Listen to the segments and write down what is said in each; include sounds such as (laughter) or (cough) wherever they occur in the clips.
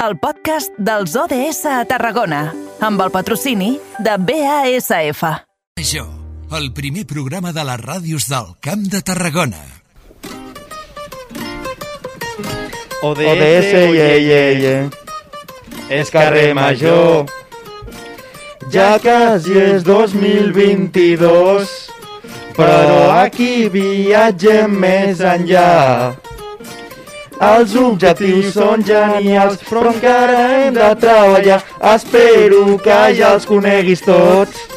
el podcast dels ODS a Tarragona, amb el patrocini de BASF. Això, el primer programa de les ràdios del Camp de Tarragona. ODS, yeah, yeah, yeah. És carrer major. Ja quasi és 2022, però aquí viatgem més enllà. Els objectius són genials, però encara hem de treballar. Espero que ja els coneguis tots.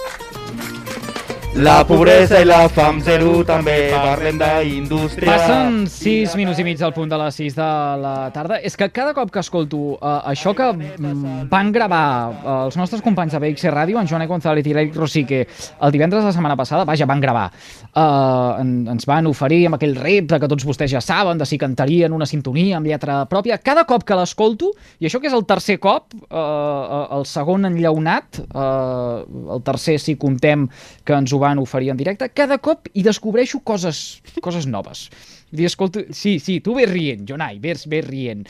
La pobresa i la fam zero també, parlem d'indústria. Passen 6 minuts i mig al punt de les 6 de la tarda. És que cada cop que escolto uh, això que mm, van gravar uh, els nostres companys de BXC Ràdio, en Joan González i l'Eric Rosique, el divendres de la setmana passada, vaja, van gravar. Uh, en, ens van oferir amb aquell repte que tots vostès ja saben, de si cantarien una sintonia amb lletra pròpia. Cada cop que l'escolto, i això que és el tercer cop, uh, el segon enllaunat, uh, el tercer si comptem que ens ho van oferir en directe, cada cop hi descobreixo coses, coses noves. I escolto, sí, sí, tu ves rient, Jonai, ves, ves rient.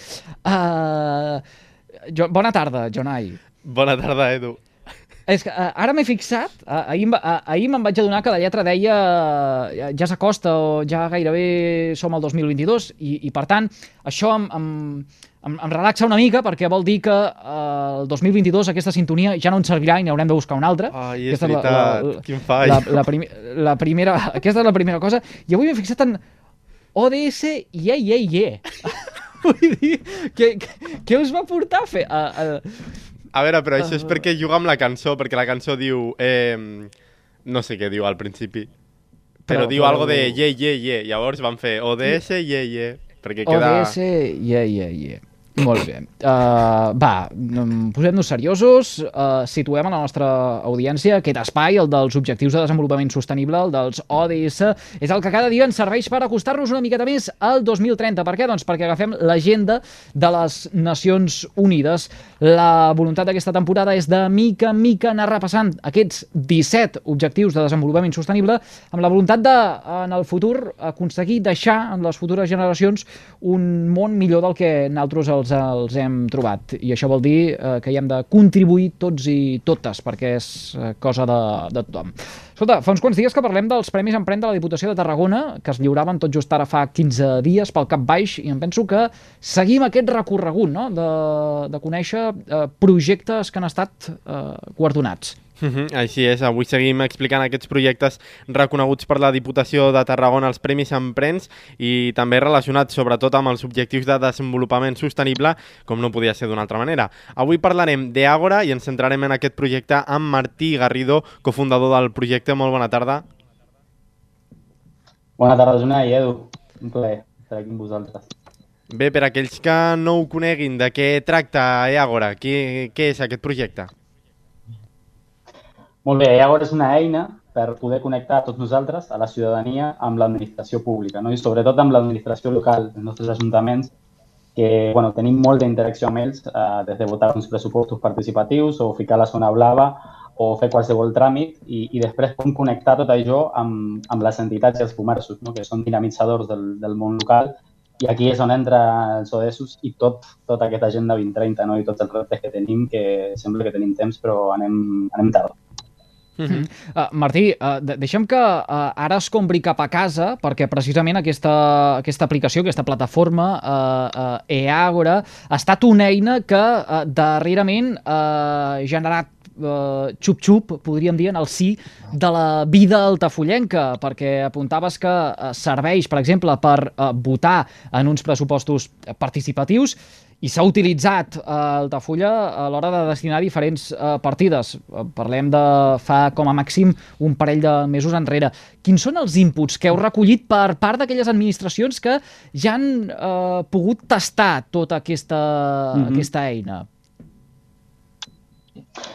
Uh, jo, bona tarda, Jonai. Bona tarda, Edu. És que uh, ara m'he fixat, uh, ahir, uh, ahir me'n vaig adonar que la lletra deia uh, ja s'acosta o ja gairebé som al 2022 i, i per tant això em, em, em, em relaxa una mica perquè vol dir que uh, el 2022 aquesta sintonia ja no ens servirà i n'haurem de buscar una altra. Ai, és aquesta veritat, la, la, quin fall. La, la, prim la primera, (laughs) aquesta és la primera cosa. I avui m'he fixat en ODS yeah, (laughs) yeah, yeah. Vull dir, què, què us va portar a fer? A, a, a veure, però això és perquè juga amb la cançó, perquè la cançó diu... Eh, no sé què diu al principi, però, però diu però... algo de ye, ye, ye. Llavors van fer ODS, ye, ye, perquè queda... ODS, ye, ye, ye. Molt bé. Uh, va, posem-nos seriosos, uh, situem a la nostra audiència aquest espai, el dels Objectius de Desenvolupament Sostenible, el dels ODS, és el que cada dia ens serveix per acostar-nos una miqueta més al 2030. Per què? Doncs perquè agafem l'agenda de les Nacions Unides. La voluntat d'aquesta temporada és de mica en mica anar repassant aquests 17 Objectius de Desenvolupament Sostenible amb la voluntat de, en el futur, aconseguir deixar en les futures generacions un món millor del que nosaltres el els, els hem trobat. I això vol dir eh, que hi hem de contribuir tots i totes, perquè és eh, cosa de, de tothom. Escolta, fa uns quants dies que parlem dels Premis Emprèn de la Diputació de Tarragona, que es lliuraven tot just ara fa 15 dies pel cap baix, i em penso que seguim aquest recorregut no? de, de conèixer eh, projectes que han estat eh, guardonats. Uh -huh, així és, avui seguim explicant aquests projectes reconeguts per la Diputació de Tarragona, els Premis Emprens, i també relacionats sobretot amb els objectius de desenvolupament sostenible, com no podia ser d'una altra manera. Avui parlarem d'Àgora i ens centrarem en aquest projecte amb Martí Garrido, cofundador del projecte. Molt bona tarda. Bona tarda, Jonai i Edu. Un plaer estar aquí amb vosaltres. Bé, per aquells que no ho coneguin, de què tracta Àgora? Què, què és aquest projecte? Molt bé, Agora és una eina per poder connectar tots nosaltres, a la ciutadania, amb l'administració pública, no? i sobretot amb l'administració local, els nostres ajuntaments, que bueno, tenim molta interacció amb ells, eh, des de votar uns pressupostos participatius o ficar la zona blava o fer qualsevol tràmit i, i després com connectar tot això amb, amb les entitats i els comerços, no? que són dinamitzadors del, del món local i aquí és on entra els ODS i tot, tota aquesta agenda 2030 no? i tots els reptes que tenim, que sembla que tenim temps però anem, anem tard. Uh -huh. uh, Martí, uh, deixem que uh, ara es compri cap a casa perquè precisament aquesta, aquesta aplicació, aquesta plataforma uh, uh, eAgora ha estat una eina que uh, darrerament ha uh, generat uh, xup-xup, podríem dir, en el sí de la vida altafollenca, perquè apuntaves que uh, serveix, per exemple, per uh, votar en uns pressupostos participatius i s'ha utilitzat eh, Altafulla a l'hora de destinar diferents eh, partides. Eh, parlem de fa com a màxim un parell de mesos enrere. Quins són els inputs que heu recollit per part d'aquelles administracions que ja han eh, pogut tastar tota aquesta, mm -hmm. aquesta eina?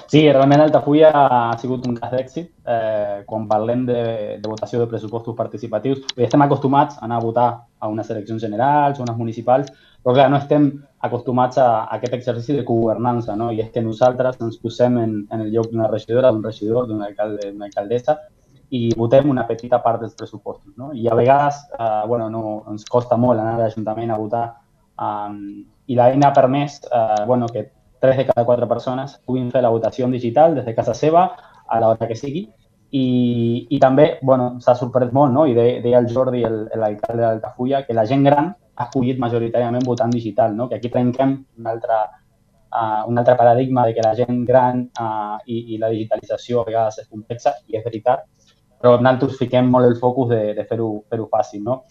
Sí, realment Altafulla ha sigut un cas d'èxit. Eh, quan parlem de, de votació de pressupostos participatius, estem acostumats a anar a votar a unes eleccions generals, o unes municipals, però clar, no estem acostumats a, a aquest exercici de governança, no? I és que nosaltres ens posem en, en el lloc d'una regidora, d'un regidor, d'una alcalde, alcaldessa, i votem una petita part dels pressupostos, no? I a vegades, eh, bueno, no, ens costa molt anar a l'Ajuntament a votar Um, I l'eina ha permès uh, bueno, que 3 de cada 4 persones puguin fer la votació digital des de casa seva a l'hora que sigui i, i també bueno, s'ha sorprès molt, no? i deia el Jordi, l'alcalde d'Altafulla, que la gent gran ha escollit majoritàriament votant digital, no? que aquí trenquem un altre, uh, un altre paradigma de que la gent gran uh, i, i la digitalització a vegades és complexa, i és veritat, però nosaltres fiquem molt el focus de, de fer-ho fer, fàcil. No?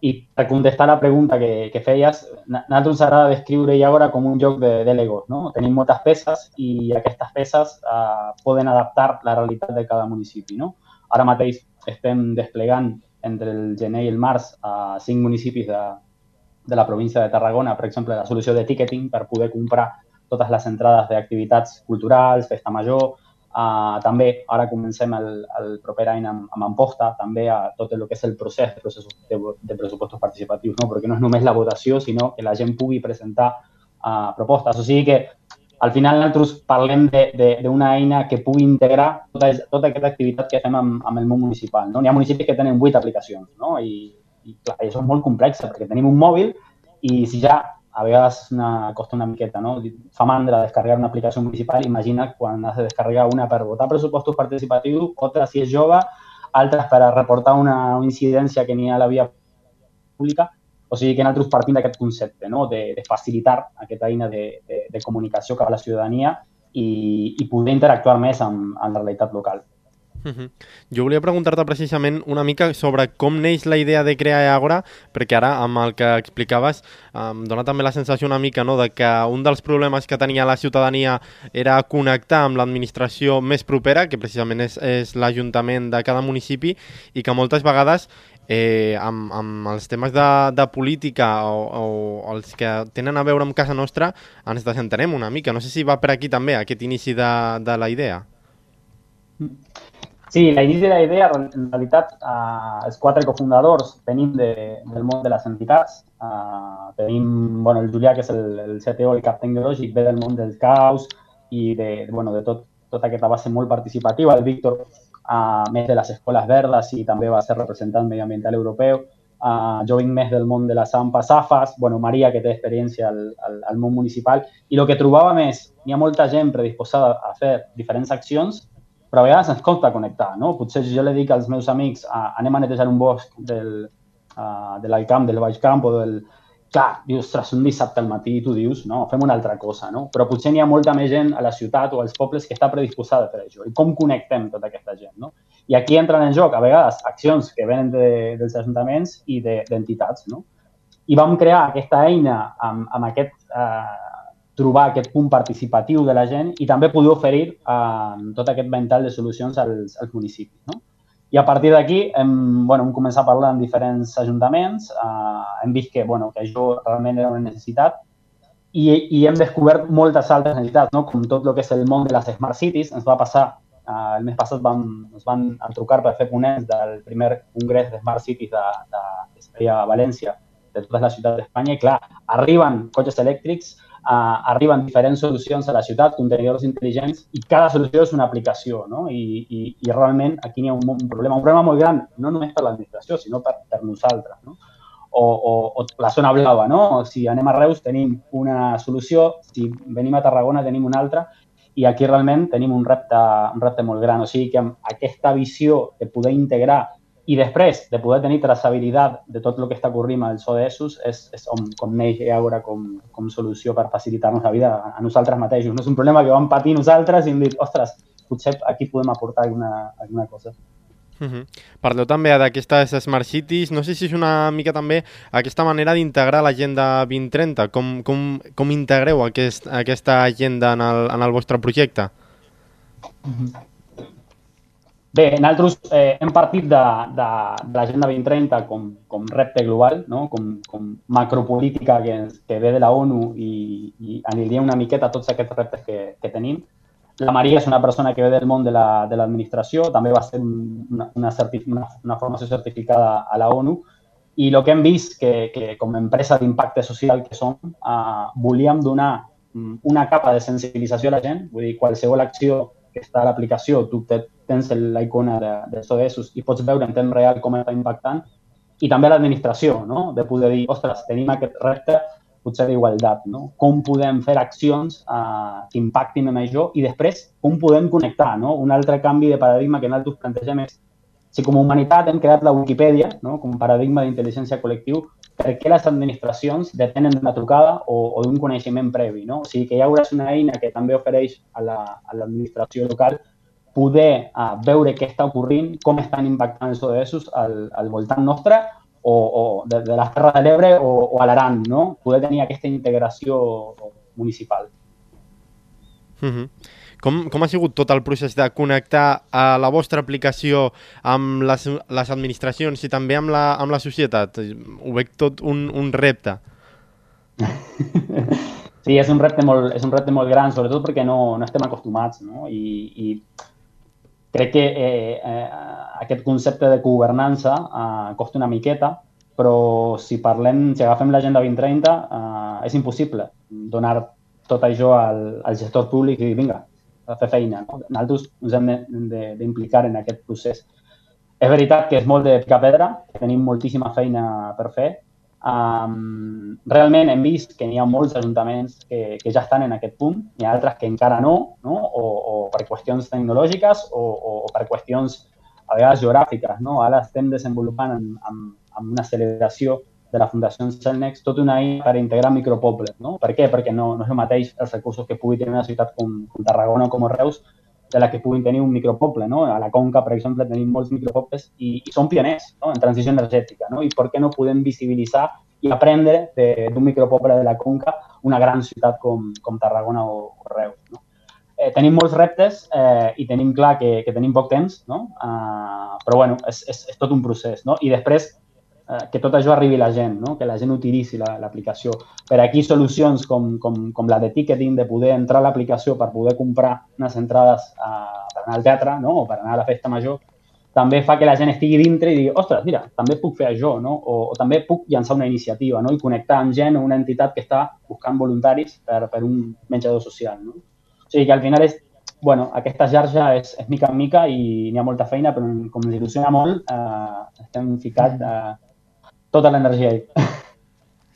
I per contestar la pregunta que, que feies, nosaltres ens agrada descriure ara com un joc de, de Legos. No? Tenim moltes peces i aquestes peces uh, poden adaptar la realitat de cada municipi. No? Ara mateix estem desplegant entre el gener i el març a cinc municipis de, de la província de Tarragona, per exemple, la solució de ticketing per poder comprar totes les entrades d'activitats culturals, festa major, Uh, també ara comencem el, el proper any amb, amb Amposta, també a tot el que és el procés de, processos de, de pressupostos participatius, no? perquè no és només la votació, sinó que la gent pugui presentar uh, propostes. O sigui que al final nosaltres parlem d'una eina que pugui integrar tota, tota aquesta activitat que fem amb, amb el món municipal. No? Hi ha municipis que tenen vuit aplicacions no? I, i clar, això és molt complex perquè tenim un mòbil i si ja a vegades una, costa una miqueta, no? Fa mandra descarregar una aplicació municipal, imagina quan has de descarregar una per votar pressupostos participatius, otra si és jove, altres per a reportar una incidència que n'hi ha a la via pública. O sigui que nosaltres partim d'aquest concepte, no? de, de facilitar aquesta eina de, de, de comunicació cap a la ciutadania i, i poder interactuar més amb, amb la realitat local. Uh -huh. Jo volia preguntar-te precisament una mica sobre com neix la idea de crear Agora, perquè ara, amb el que explicaves, em dona també la sensació una mica no, de que un dels problemes que tenia la ciutadania era connectar amb l'administració més propera, que precisament és, és l'Ajuntament de cada municipi, i que moltes vegades eh, amb, amb els temes de, de política o, o els que tenen a veure amb casa nostra ens desentenem una mica. No sé si va per aquí també, aquest inici de, de la idea. Mm. Sí, l'inici de la idea, en realitat, eh, els quatre cofundadors tenim de, del món de les entitats. Eh, tenim bueno, el Julià, que és el, el CTO, el cap tecnològic, ve del món del caos i de, bueno, de tot, tota aquesta base molt participativa. El Víctor, eh, més de les escoles verdes i també va ser representant mediambiental europeu. Uh, jo vinc més del món de les AMPAs, AFAS, bueno, Maria, que té experiència al, al, al món municipal, i el que trobava més, hi ha molta gent predisposada a fer diferents accions, però a vegades ens costa connectar, no? Potser si jo li dic als meus amics ah, anem a netejar un bosc del, uh, de l'Alcamp, del Baix Camp o del... Clar, dius, ostres, un dissabte al matí tu dius, no, fem una altra cosa, no? Però potser n'hi ha molta més gent a la ciutat o als pobles que està predisposada per això. I com connectem tota aquesta gent, no? I aquí entren en joc, a vegades, accions que venen de, dels ajuntaments i d'entitats, de, no? I vam crear aquesta eina amb, amb aquest eh, trobar aquest punt participatiu de la gent i també poder oferir eh, tot aquest ventall de solucions als, als municipis. No? I a partir d'aquí hem, bueno, hem començat a parlar amb diferents ajuntaments, eh, hem vist que, bueno, que això realment era una necessitat i, i hem descobert moltes altres necessitats, no? com tot el que és el món de les Smart Cities. Ens va passar, eh, el mes passat vam, ens van trucar per fer ponents del primer congrés de Smart Cities de, de, es feia a València, de totes les ciutats d'Espanya, i clar, arriben cotxes elèctrics, uh, arriben diferents solucions a la ciutat, contenidors intel·ligents, i cada solució és una aplicació, no? I, i, i realment aquí hi ha un, un problema, un problema molt gran, no només per l'administració, sinó per, per nosaltres, no? O, o, o la zona blava, no? Si anem a Reus tenim una solució, si venim a Tarragona tenim una altra, i aquí realment tenim un repte, un repte molt gran. O sigui que amb aquesta visió de poder integrar i després de poder tenir traçabilitat de tot el que està ocorrint als ODS és, és com, com neix ara com, com solució per facilitar-nos la vida a nosaltres mateixos. No és un problema que vam patir nosaltres i hem dit, ostres, potser aquí podem aportar alguna, alguna cosa. Uh -huh. Parleu també d'aquestes Smart Cities. No sé si és una mica també aquesta manera d'integrar l'agenda 2030. Com, com, com integreu aquest, aquesta agenda en el, en el vostre projecte? Uh -huh. Bé, nosaltres eh, hem partit de, de, de l'Agenda 2030 com, com repte global, no? com, com macropolítica que, que ve de la ONU i, i aniria una miqueta a tots aquests reptes que, que tenim. La Maria és una persona que ve del món de l'administració, la, de també va ser una, una, una, una formació certificada a la ONU i el que hem vist que, que com a empresa d'impacte social que som, eh, volíem donar mm, una capa de sensibilització a la gent, vull dir, qualsevol acció que està a l'aplicació, tu te, tens la icona de, de SODESUS i pots veure en temps real com està impactant, i també l'administració, no? de poder dir, ostres, tenim aquest repte, potser d'igualtat, no? Com podem fer accions uh, que impactin en això i després com podem connectar, no? Un altre canvi de paradigma que nosaltres plantegem és si com a humanitat hem creat la Wikipedia no? com a paradigma d'intel·ligència col·lectiu, per què les administracions depenen d'una trucada o, o d'un coneixement previ? No? O sigui que hi haurà una eina que també ofereix a l'administració la, local poder uh, veure què està ocorrint, com estan impactant els ODS al, al voltant nostre o, o de, de les Terres de l'Ebre o, o a l'Aran, no? poder tenir aquesta integració municipal. Mm -hmm. Com, com ha sigut tot el procés de connectar a la vostra aplicació amb les, les administracions i també amb la, amb la societat? Ho veig tot un, un repte. (laughs) Sí, és un repte molt, és un repte molt gran, sobretot perquè no, no estem acostumats, no? I, i crec que eh, eh, aquest concepte de governança eh, costa una miqueta, però si parlem, si agafem l'agenda 2030, eh, és impossible donar tot això al, al gestor públic i vinga, a fer feina. No? Nosaltres ens hem d'implicar en aquest procés. És veritat que és molt de picar pedra, tenim moltíssima feina per fer. Um, realment hem vist que n'hi ha molts ajuntaments que, que ja estan en aquest punt, n'hi ha altres que encara no, no? O, o per qüestions tecnològiques o, o, o per qüestions a vegades geogràfiques. No? Ara estem desenvolupant amb, amb, amb una acceleració de la Fundació Celnex tota una eina per integrar micropobles. No? Per què? Perquè no, no és el mateix els recursos que pugui tenir una ciutat com, com Tarragona o com Reus de la que puguin tenir un micropoble. No? A la Conca, per exemple, tenim molts micropobles i, i són pioners no? en transició energètica. No? I per què no podem visibilitzar i aprendre d'un micropoble de la Conca una gran ciutat com, com Tarragona o, o Reus. No? Eh, tenim molts reptes eh, i tenim clar que, que tenim poc temps, no? Uh, però bueno, és, és, és tot un procés. No? I després Eh, que tot això arribi a la gent, no? que la gent utilitzi l'aplicació. La, per aquí solucions com, com, com la de ticketing, de poder entrar a l'aplicació per poder comprar unes entrades a, eh, per anar al teatre no? o per anar a la festa major, també fa que la gent estigui dintre i digui, ostres, mira, també puc fer això, no? o, o també puc llançar una iniciativa no? i connectar amb gent o una entitat que està buscant voluntaris per, per un menjador social. No? O sigui que al final és, bueno, aquesta xarxa és, és mica en mica i n'hi ha molta feina, però com ens il·lusiona molt, eh, estem ficats eh, tota l'energia.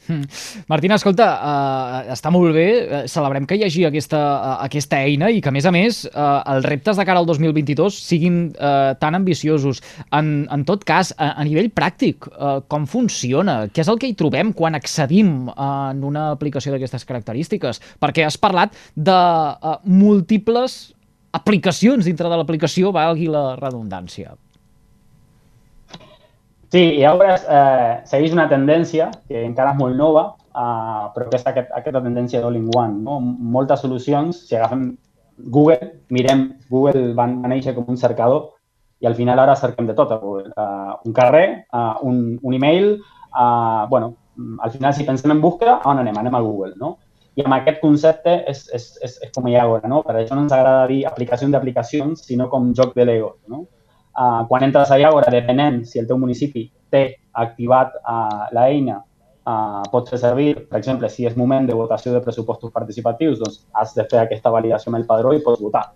Hmm. (laughs) Martina, escolta, uh, està molt bé, uh, celebrem que hi hagi aquesta, uh, aquesta eina i que, a més a més, uh, els reptes de cara al 2022 siguin uh, tan ambiciosos. En, en tot cas, a, a nivell pràctic, uh, com funciona? Què és el que hi trobem quan accedim uh, en una aplicació d'aquestes característiques? Perquè has parlat de uh, múltiples aplicacions dintre de l'aplicació, valgui la redundància. Sí, i ara eh, segueix una tendència que encara és molt nova, eh, però que és aquest, aquesta tendència d'all-in-one. No? Moltes solucions, si agafem Google, mirem, Google va, néixer com un cercador i al final ara cerquem de tot a Google. Uh, un carrer, uh, un, un email, uh, bueno, al final si pensem en búsqueda, on anem? Anem a Google, no? I amb aquest concepte és, és, és, és com hi ha ara, no? Per això no ens agrada dir aplicació d'aplicacions, sinó com joc de Lego, no? Uh, quan entres allà, ara, depenent si el teu municipi té activat uh, l'eina, uh, pots fer servir, per exemple, si és moment de votació de pressupostos participatius, doncs has de fer aquesta validació amb el padró i pots votar.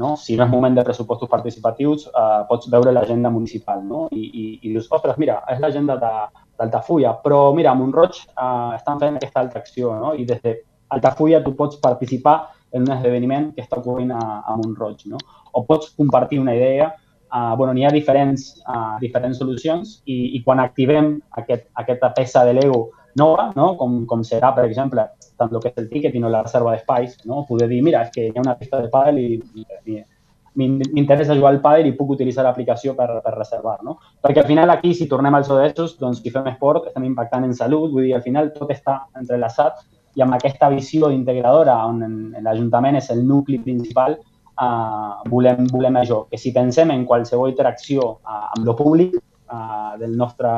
No? Si no és moment de pressupostos participatius, uh, pots veure l'agenda municipal no? I, i, i dius, ostres, mira, és l'agenda d'Altafulla, però mira, a Montroig uh, estan fent aquesta altra acció no? i des d'Altafulla tu pots participar en un esdeveniment que està ocorrent a, a Montroig. No? O pots compartir una idea uh, bueno, n'hi ha diferents, uh, diferents solucions i, i quan activem aquest, aquesta peça de Lego nova, no? com, com serà, per exemple, tant el que és el ticketing o la reserva d'espais, no? poder dir, mira, és que hi ha una pista de pàdel i, m'interessa jugar al pàdel i puc utilitzar l'aplicació per, per reservar, no? Perquè al final aquí, si tornem als ODS, doncs si fem esport estem impactant en salut, vull dir, al final tot està entrelaçat i amb aquesta visió integradora on l'Ajuntament és el nucli principal, uh, volem, volem això, que si pensem en qualsevol interacció uh, amb lo públic uh, del nostre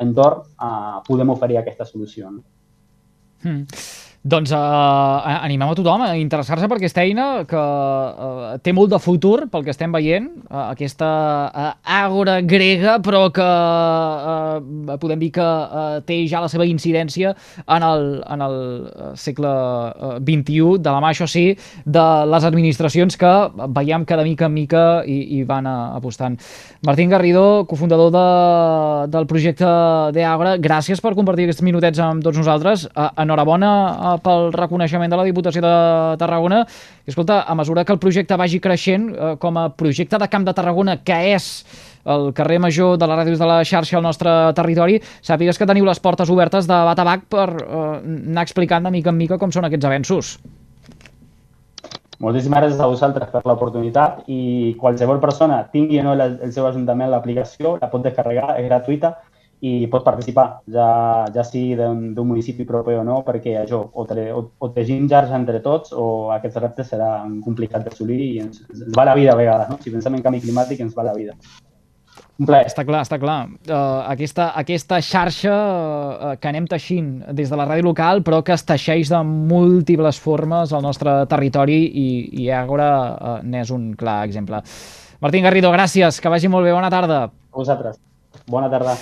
entorn, uh, podem oferir aquesta solució. No? Hmm. Doncs uh, animem a tothom a interessar-se per aquesta eina que uh, té molt de futur pel que estem veient, uh, aquesta uh, àgora grega però que uh, podem dir que uh, té ja la seva incidència en el, en el segle uh, XXI, de la mà, això sí, de les administracions que veiem cada mica en mica i, i van uh, apostant. Martín Garrido, cofundador de, del projecte d'Àgora, gràcies per compartir aquests minutets amb tots nosaltres. Uh, enhorabona pel reconeixement de la Diputació de Tarragona. I, escolta, a mesura que el projecte vagi creixent eh, com a projecte de Camp de Tarragona, que és el carrer major de les ràdios de la xarxa al nostre territori, sàpigues que teniu les portes obertes de bat a bac per eh, anar explicant de mica en mica com són aquests avenços. Moltíssimes gràcies a vosaltres per l'oportunitat i qualsevol persona tingui o no el seu ajuntament l'aplicació, la pot descarregar, és gratuïta i pot participar, ja, ja sigui d'un municipi proper o no, perquè això, o, tre, o, o tegim jars entre tots o aquests reptes serà complicat d'assolir i ens, ens va la vida a vegades, no? Si pensem en canvi climàtic ens va la vida. Un plaer. Està clar, està clar. Uh, aquesta, aquesta xarxa uh, que anem teixint des de la ràdio local, però que es teixeix de múltiples formes al nostre territori i, i ara uh, n'és un clar exemple. Martín Garrido, gràcies, que vagi molt bé, bona tarda. A vosaltres. Bona tarda.